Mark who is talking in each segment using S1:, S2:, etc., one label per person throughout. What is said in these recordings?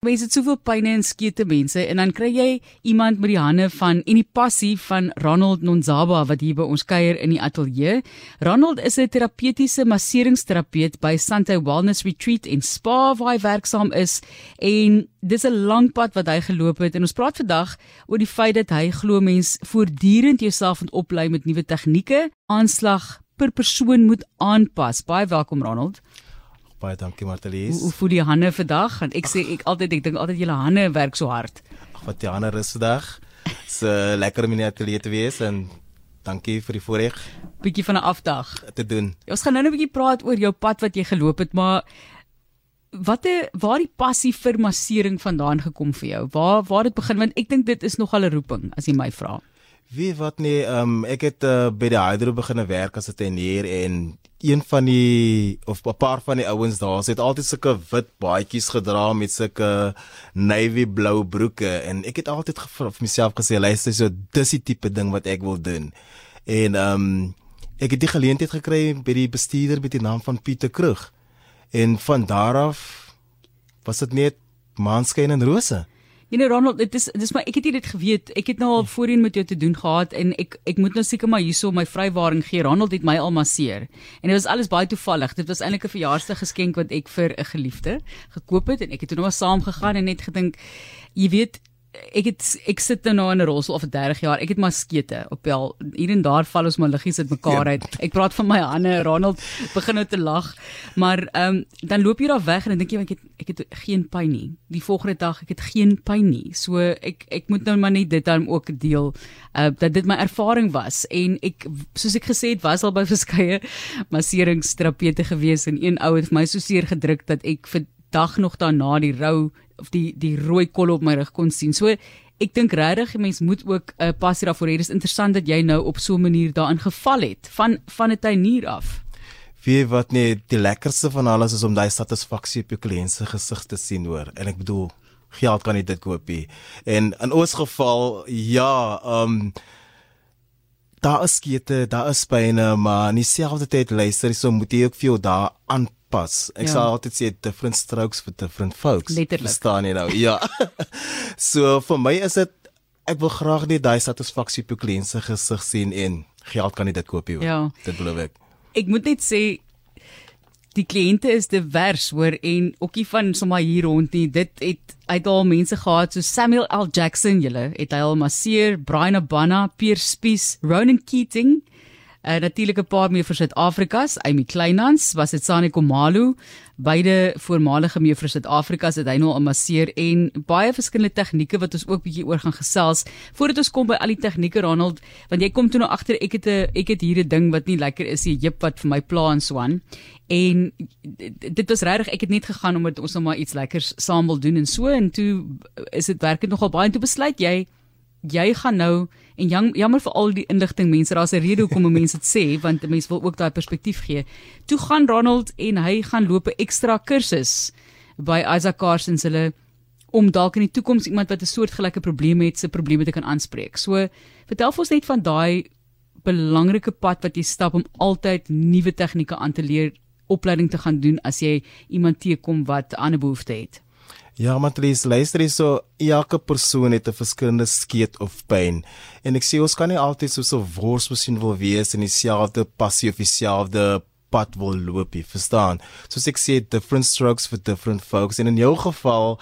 S1: Mense het soveel pyne en skete mense en dan kry jy iemand met die hande van en die passie van Ronald Nonzaba wat hier by ons kuier in die ateljee. Ronald is 'n terapeutiese masseringsterapeut by Sante Wellness Retreat in Spa waar hy werksaam is en dis 'n lang pad wat hy geloop het en ons praat vandag oor die feit dat hy glo mens voortdurend jouself moet oplei met nuwe tegnieke, aanslag per persoon moet aanpas. Baie welkom Ronald.
S2: Baie dankie Martelies.
S1: Hoe, hoe voel die hande vandag? Want ek sê ek altyd ek dink altyd julle hande werk so hard.
S2: Ag wat die hande rus vandag. Dit's uh, lekker om in die ateljee te wees en dankie vir die voorreg.
S1: Bietjie van 'n afdag
S2: te doen.
S1: Ja, ons gaan nou 'n bietjie praat oor jou pad wat jy geloop het, maar watte waar die passie vir massering vandaan gekom vir jou? Waar waar dit begin want ek dink dit is nog al 'n roeping as jy my vra.
S2: Wie wat nee, um, ek het uh, by die Hydro begin werk as 'n tennier en een van die of 'n paar van die ouens daar het altyd sulke wit baadjies gedra met sulke navy blou broeke en ek het altyd vir myself gesê luister so dis die tipe ding wat ek wil doen. En um, ek het die geleentheid gekry by die bestuurder met die naam van Pieter Krug. En van daar af was dit net maanskyn en rose.
S1: Jy know Ronald, dit is dis maar ek het dit geweet. Ek het nou al voorheen met jou te doen gehad en ek ek moet nou seker maar hierso my vrywaring gee. Ronald het my al masseer. En dit was alles baie toevallig. Dit was eintlik 'n verjaarsdag geskenk wat ek vir 'n geliefde gekoop het en ek het toe nou saam gegaan en net gedink jy weet ek het ek sit nou in 'n rolstoel of 30 jaar. Ek het maar skete op wel hier en daar val ons maar liggies uit mekaar ja. uit. Ek praat van my hande. Ronald begin nou te lag. Maar ehm um, dan loop jy daar weg en dan dink jy ek het ek het geen pyn nie. Die volgende dag ek het geen pyn nie. So ek ek moet nou maar net dit dan ook deel uh dat dit my ervaring was en ek soos ek gesê het was al by verskeie masseringsterapeute gewees en een ou het my so seer gedruk dat ek vir dag nog daarna die rou of die die rooi kol op my rug kon sien. So ek dink regtig mense moet ook 'n uh, passie daarvoor hê. Dit is interessant dat jy nou op so 'n manier daarin geval het van van 'n tuinier af.
S2: Wie wat net die lekkerste van alles is om daai satisfaksie op jou kliënt se gesig te sien hoor. En ek bedoel geld kan nie dit koop nie. En in ons geval ja, ehm um, daar is skete, daar is pyne, maar in dieselfde tyd luister, so moet jy ook vir jou daar aan pas. Ek ja. sal altyd sê different strokes for different folks.
S1: Letterlik.
S2: Staan jy nou? Ja. so vir my is dit ek wil graag net daai satisfaksie op kliënte se gesig sien en geld kan nie dit koop nie.
S1: Ja.
S2: Dit beloof ek.
S1: Ek moet net sê die kliënte is divers hoor en ookie van sommer hier rond nie. Dit het uit al mense gehad so Samuel L Jackson, julle het hy al masseer, Brian Abana, Pierre Spies, Ronan Keating. Uh, natuurlik 'n paar meer vir Suid-Afrikas, Amy Kleinhans, was dit Sane Komalo, beide voormalige mee vir Suid-Afrikas het hy nou al masseer en baie verskillende tegnieke wat ons ook bietjie oor gaan gesels. Voordat ons kom by al die tegnieke Ronald, want jy kom toe nou agter ek het 'n ek het hier 'n ding wat nie lekker is nie, jip wat vir my pla en swan. En dit was regtig ek het net gegaan omdat ons nou maar iets lekkers saam wil doen en so en toe is dit werk dit nogal baie en toe besluit jy jy gaan nou en jam, jammer vir al die inligting mense daar's 'n rede hoekom mense dit sê want mense wil ook daai perspektief gee. Toe gaan Ronald en hy gaan loop 'n ekstra kursus by Isaac Carson se hulle om dalk in die toekoms iemand wat 'n soortgelyke probleem het se probleme te kan aanspreek. So vertel ons net van daai belangrike pad wat jy stap om altyd nuwe tegnieke aan te leer, opleiding te gaan doen as jy iemand teekom wat 'n ander behoefte het.
S2: Ja, maar Tries, luister hier so, elke persoon het 'n verskillende skeet of pyn. En ek sê ons kan nie altyd so 'n wors masjien wil wees en dieselfde passie of dieselfde pad wil loop nie, verstaan? Soos ek sê, different strokes for different folks. En in jou geval,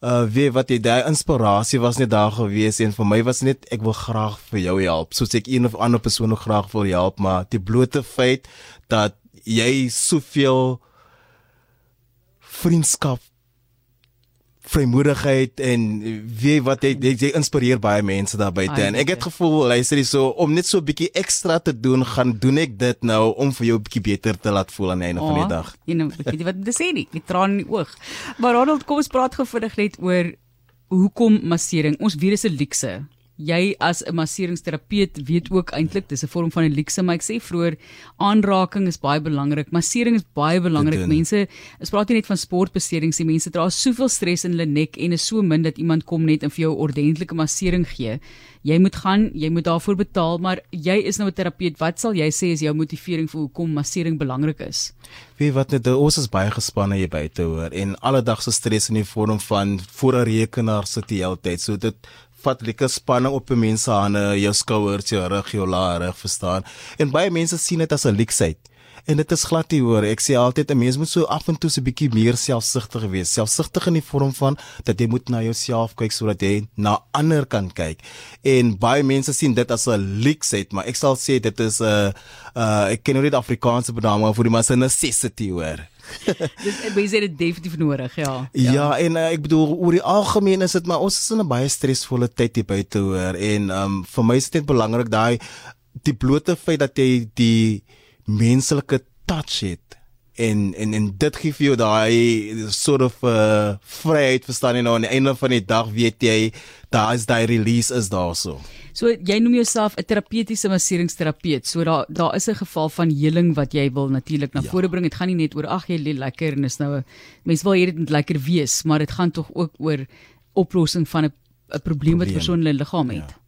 S2: uh wie wat jy daai inspirasie was net daar gewees en vir my was net ek wil graag vir jou help. Soos ek een of ander persoon nog graag wil help, maar die blote feit dat jy soveel vriendskap vrymoedigheid en weet wat jy jy, jy inspireer baie mense daar buite en ek het gevoel luister jy so om net so 'n bietjie ekstra te doen gaan doen ek dit nou om vir jou 'n bietjie beter te laat voel aan die einde oh, van die dag.
S1: Jy know, weet jy wat dit sê nie, die traan in die oog. Maar Ronald, kom ons praat gou vinnig net oor hoekom massering. Ons weet dis 'n luukse. Jy as 'n masseringsterapeut weet ook eintlik dis 'n vorm van 'n luxe, maar ek sê vroeër aanraking is baie belangrik. Massering is baie belangrik. Mense, ons praat nie net van sportbeserings nie. Mense dra soveel stres in hulle nek en is so min dat iemand kom net en vir jou ordentlike massering gee. Jy moet gaan, jy moet daarvoor betaal, maar jy is nou 'n terapeut. Wat sal jy sê is jou motivering vir hoekom massering belangrik is?
S2: Wie wat net ons is baie gespanne hier buite hoor en alledagse stres in die vorm van voor 'n rekenaar sit die hele tyd. So dit vat lekker spanning op 'n mens se hande, jou skouers, jou rug, jou laar, verstaan? En baie mense sien dit as 'n leksheid. En dit is glad nie hoor. Ek sê altyd 'n mens moet so af en toe 'n bietjie meer selfsugtig wees. Selfsugtig in die vorm van dat jy moet na jouself kyk sodat jy na ander kan kyk. En baie mense sien dit as 'n leksheid, maar ek sal sê dit is 'n uh, uh, ek ken nie die Afrikaanse benaming vir die maar 'n necessity hoor.
S1: Dis het dit definitief nodig, ja.
S2: Ja, ja en uh, ek bedoel oor die algemeen is dit maar ons is in 'n baie stresvolle tyd hier buite hoor en um vir my is dit belangrik daai die blote feit dat jy die menslike touch het en en en dit gee vir jou daai sort of uh, vryheid verstaan jy nou aan die einde van die dag weet jy daar is daai release is daarso.
S1: So jy noem jouself 'n terapeutiese masseringsterapeut. So daar daar is 'n geval van heling wat jy wil natuurlik na ja. vore bring. Dit gaan nie net oor ag jy lê lekker en is nou 'n mens wil dit moet lekker wees, maar dit gaan tog ook oor oplossing van 'n 'n probleem wat persoon in hulle liggaam het. Ja.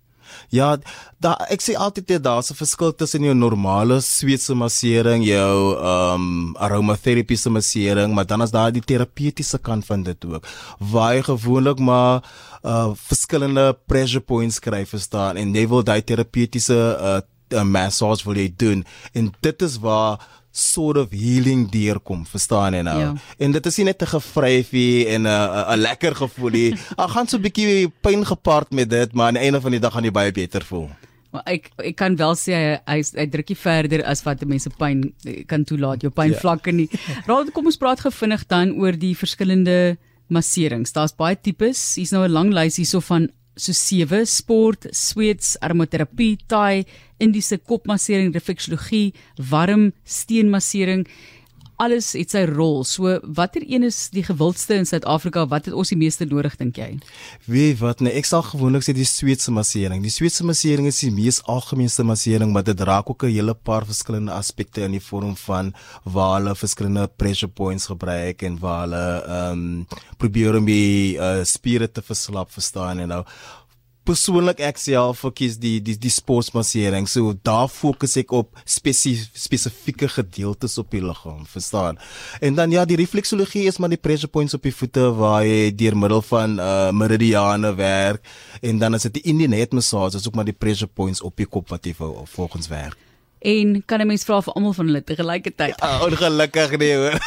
S2: Ja, da ek sê altyd dit daar's 'n verskil tussen jou normale Sweedse massering, jou ehm um, aromatherapie se massering, maar dan is daar die terapeutiese kant van dit ook. Waar jy gewoonlik maar uh verskillende pressure points kry verstaan en jy wil daai terapeutiese uh massage wil jy doen en dit is waar sort of healing deurkom, verstaan jy nou? Ja. En dit is nie net 'n gevryfie en 'n 'n lekker gevoel nie. Ag gaan so 'n bietjie pyn gepaard met dit, maar aan die einde van die dag gaan jy baie beter voel.
S1: Maar ek ek kan wel sê hy hy, hy drukkie verder as wat mense pyn kan toelaat, jou pynvlakke ja. nie. Raad kom ons praat gevinnig dan oor die verskillende masserings. Daar's baie tipes. Hier's nou 'n lang lys hierso van so sewe sport, sweets, aromaterapie, thai, indiese kopmassering, refleksologie, warm steenmassering. Alles het sy rol. So watter een is die gewildste in Suid-Afrika? Wat het ons die meeste nodig dink jy?
S2: Wie wat nee, ek sal gewoonlik sê die Sweedse massering. Die Sweedse massering is die mees algemeenste massering, maar dit raak ook 'n hele paar verskillende aspekte in die vorm van waar hulle verskillende pressure points gebruik en waar hulle ehm um, probeer om die uh, spiere te verslap, verstaan jy nou? Persoonlik ek self verkies die die die sportmassering. So daar fokus ek op spesifieke spesifieke gedeeltes op die liggaam, verstaan? En dan ja, die refleksologie is maar die pressure points op die voete waar jy deur middel van uh meridiane werk en dan is dit die Indian head massage, is ook maar die pressure points op die kop wat jy volgens werk.
S1: En kan 'n mens vra vir almal van hulle te gelyke tyd?
S2: Ja, ongelukkig nie hoor.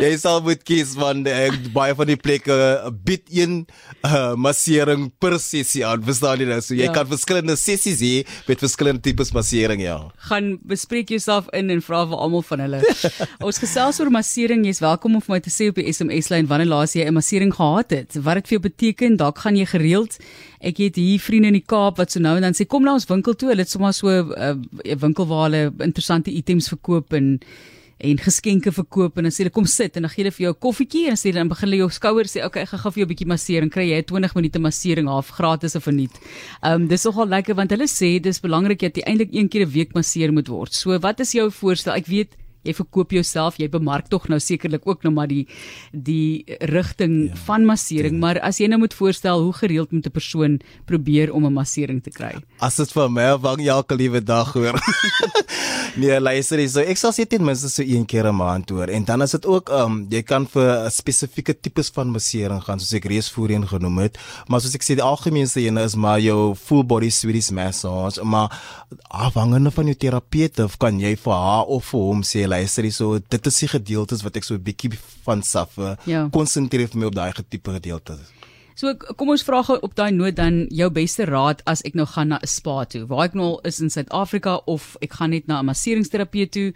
S2: Jy sal moet kies van uh, baie van die plekke bit een uh, massering per sessie aan. Verstaan jy nou? So jy ja. kan verskillende sessies hê met verskillende tipes massering ja.
S1: Gaan bespreek jouself in en vra vir almal van hulle. Ons gesels oor massering. Jy's welkom om vir my te sê op die SMS lyn wanneer laas jy 'n massering gehad het. Wat dit vir jou beteken? Dalk gaan jy gereeld Ek het hier vriende in die Kaap wat so nou en dan sê kom na ons winkel toe. Hulle het sommer so 'n uh, winkel waar hulle interessante items verkoop en en geskenke verkoop en dan sê hulle kom sit en dan gee hulle vir jou 'n koffietjie en sê dan begin hulle jou skouer sê okay ek gaan gou vir jou 'n bietjie masseer en kry jy 20 minute massering af gratis of verniet. Ehm um, dis nogal lekker want hulle sê dis belangrik dat jy eintlik een keer 'n week masseer moet word. So wat is jou voorstel? Ek weet jy verkoop jouself, jy bemark tog nou sekerlik ook nou maar die die rigting ja, van massering, ja. maar as jy nou moet voorstel hoe gereeld moet 'n persoon probeer om 'n massering te kry?
S2: As dit vir my wang elke liewe dag hoor. nee, luister hier, so ek sal sê ten minste so een keer 'n maand hoor. En dan is dit ook um jy kan vir spesifieke tipes van massering gaan soos ek reeds voorheen genoem het, maar soos ek sê die algemeenste een is maar jou full body Swedish massage, maar afhangende van jou terapeut of kan jy vir haar of vir hom sê luister hierso, dit is die gedeeltes wat ek so 'n bietjie van saffe ja. konsentreer vir my op daai tipe gedeeltes.
S1: So kom ons vra gou op daai noot dan jou beste raad as ek nou gaan na 'n spa toe. Waar ek nou is in Suid-Afrika of ek gaan net na 'n masseringsterapeut toe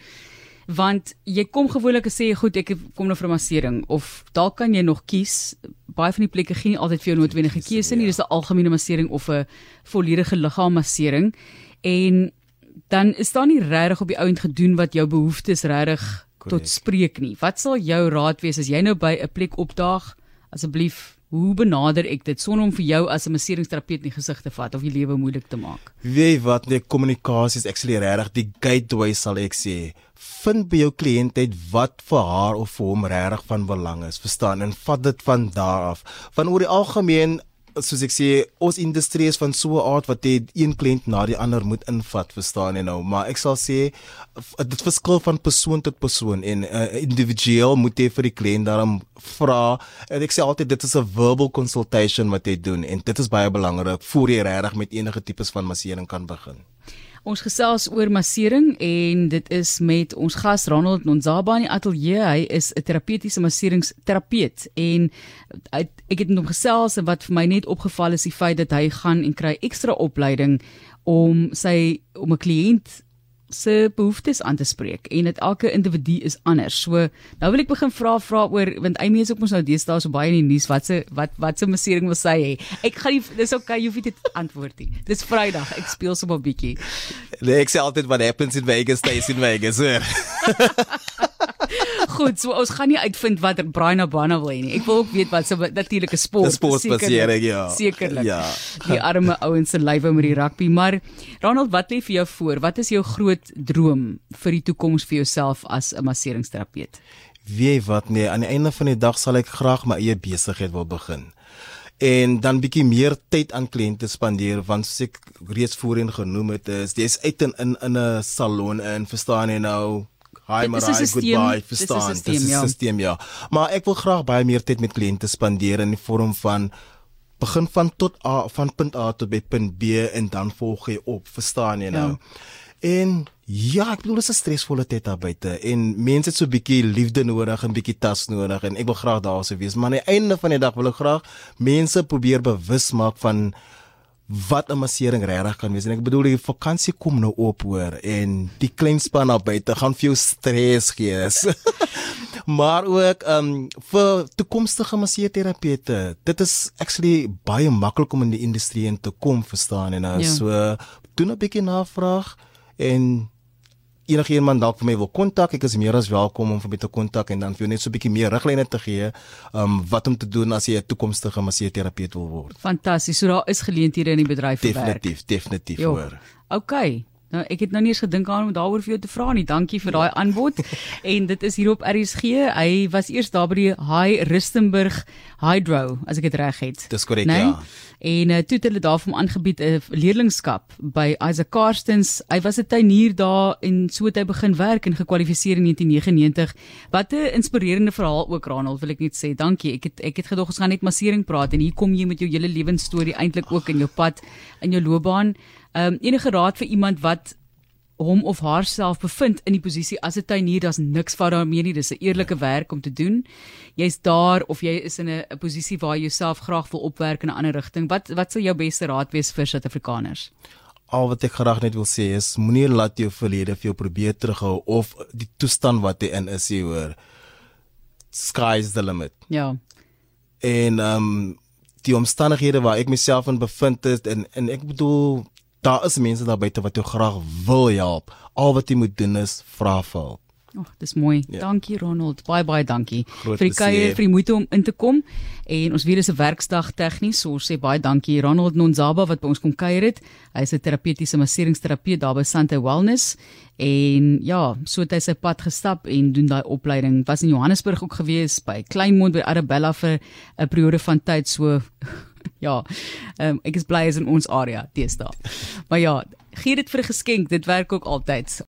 S1: want jy kom gewoonlik sê goed ek kom nou vir 'n massering of dalk kan jy nog kies baie van die plekke gee nie altyd vir jou noodwendige keuse nie dis 'n algemene massering of 'n volledige liggaammassering en dan is daar nie regtig op die ouend gedoen wat jou behoeftes regtig tot spreek nie. Wat sal jou raad wees as jy nou by 'n plek opdaag? Asseblief, Hoe benader ek dit sonder om vir jou as 'n masseringsterapeut in die gesig te vat of die lewe moeilik te maak?
S2: Weet wat, nee, kommunikasie is actually regtig die gateway sal ek sê. Vind by jou kliënt uit wat vir haar of vir hom regtig van belang is, verstaan en vat dit van daar af. Van oor die algemeen soos ek sê ons industrie is van so 'n aard wat jy een kliënt na die ander moet invat verstaan jy nou? Maar ek sal sê dit verskil van persoon tot persoon en uh, individueel moet jy vir die kliënt daarom vra. En ek sê altyd dit is 'n verbal consultation wat jy doen en dit is baie belangrik voor jy regtig met enige tipes van massering kan begin
S1: Ons gesels oor massering en dit is met ons gas Ronald Nonzaba in die ateljee. Hy is 'n terapeutiese masseringsterapeut en ek het met hom gesels en wat vir my net opgeval is die feit dat hy gaan en kry ekstra opleiding om sy om 'n kliënt se behoeftes aan te spreek en dit elke individu is anders. So nou wil ek begin vra vra oor want Amy is ook mos nou deesdae so baie in die nuus wat se wat wat se massering wil sy hê. Ek gaan nie dis okay jy hoef dit antwoord nie. Dis Vrydag. Ek speel so 'n bietjie.
S2: Nee, ek sê altyd what happens in Vegas stays in Vegas.
S1: Goed, so ons gaan nie uitvind wat Brian Abana wil hê nie. Ek wil ook weet wat se natuurlike sport
S2: is. Sportbasering, ja.
S1: Sekerlik. Ja. Die arme ouens se lywe met die rugby, maar Ronald, wat lê vir jou voor? Wat is jou groot droom vir die toekoms vir jouself as 'n masseringsterapeut?
S2: Wie wat nee, aan die einde van die dag sal ek graag my eie besigheid wil begin en dan bietjie meer tyd aan kliënte spandeer want soos ek reeds voorheen genoem het is dis uit in in 'n salon en verstaan jy nou Hi Marai, goodbye. Verstaan, dis 'n stelsel ja. Maar ek wil graag baie meer tyd met kliënte spandeer in die vorm van begin van tot A van punt A tot by punt B en dan volg jy op, verstaan jy nou? Ja. En ja, ek bedoel dit is 'n stresvolle tyd daar buite en mense het so 'n bietjie liefde nodig en bietjie tas nodig en ek wil graag daar sou wees, maar aan die einde van die dag wil ek graag mense probeer bewus maak van wat 'n massering regtig kan wees en ek bedoel die vakansie kom nou op hoor en die klein span daar buite gaan vir jou stres gee. maar ook um vir toekomstige masseerterapeute. Dit is actually baie maklik om in die industrie in te kom, verstaan en nou ja. so doen 'n bietjie navraag en enige iemand dalk vir my wil kontak, ek is meer as welkom om vir my te kontak en dan vir jou net so 'n bietjie meer riglyne te gee, um wat om te doen as jy 'n toekomstige masseur-terapeut wil word.
S1: Fantasties. So daar is geleenthede in die bedryf
S2: vir werk. Definitief, definitief hoor.
S1: Okay. Nou ek het nou nie eens gedink aan om daaroor vir jou te vra nie. Dankie vir daai aanbod. en dit is hier op RSG. Hy was eers daar by die High Rustenburg Hydro, as ek dit reg het.
S2: Dis korrek, nee? ja.
S1: En uh, toe het hulle daar vir hom aangebied 'n uh, leerlingskap by Isaac Karstens. Hy was 'n tuinier daar en so het hy begin werk en gekwalifiseer in 1999. Wat 'n inspirerende verhaal ook Ronald, wil ek net sê. Dankie. Ek het ek het gedog ons gaan net massering praat en hier kom jy met jou hele lewensstorie eintlik ook in jou pad in jou loopbaan. Ehm um, enige raad vir iemand wat hom of haarself bevind in die posisie as 'n tuinier, daar's niks fout daarmee nie. Dis 'n eerlike werk om te doen. Jy's daar of jy is in 'n posisie waar jy jouself graag wil opwerk in 'n ander rigting. Wat wat sou jou beste raad wees vir Suid-Afrikaners?
S2: Al wat ek graag net wil sê is moenie laat jou verlede vir jou probeer terughou of die toestand wat jy in is, jy hoor. Sky's the limit.
S1: Ja.
S2: En ehm um, die omstandighede waar ek myself in bevind het en en ek bedoel daar is mense daar buite wat jou graag wil help. Al wat jy moet doen is vra vir hulp.
S1: Ag, dis mooi. Ja. Dankie Ronald. Baie baie dankie Groot vir die kuier, vir die moeite om in te kom. En ons weet dis 'n werksdag tegnies, so ons sê baie dankie Ronald Nonzaba wat by ons kom kuier het. Hy's 'n terapeutiese masseringsterapeut daar by Sante Wellness. En ja, so het hy sy pad gestap en doen daai opleiding. Was in Johannesburg ook gewees by Kleinmond by Arabella vir 'n periode van tyd so ja. Ehm um, ek is bly is in ons area teesta. Maar ja, gee dit vir 'n geskenk, dit werk ook altyd.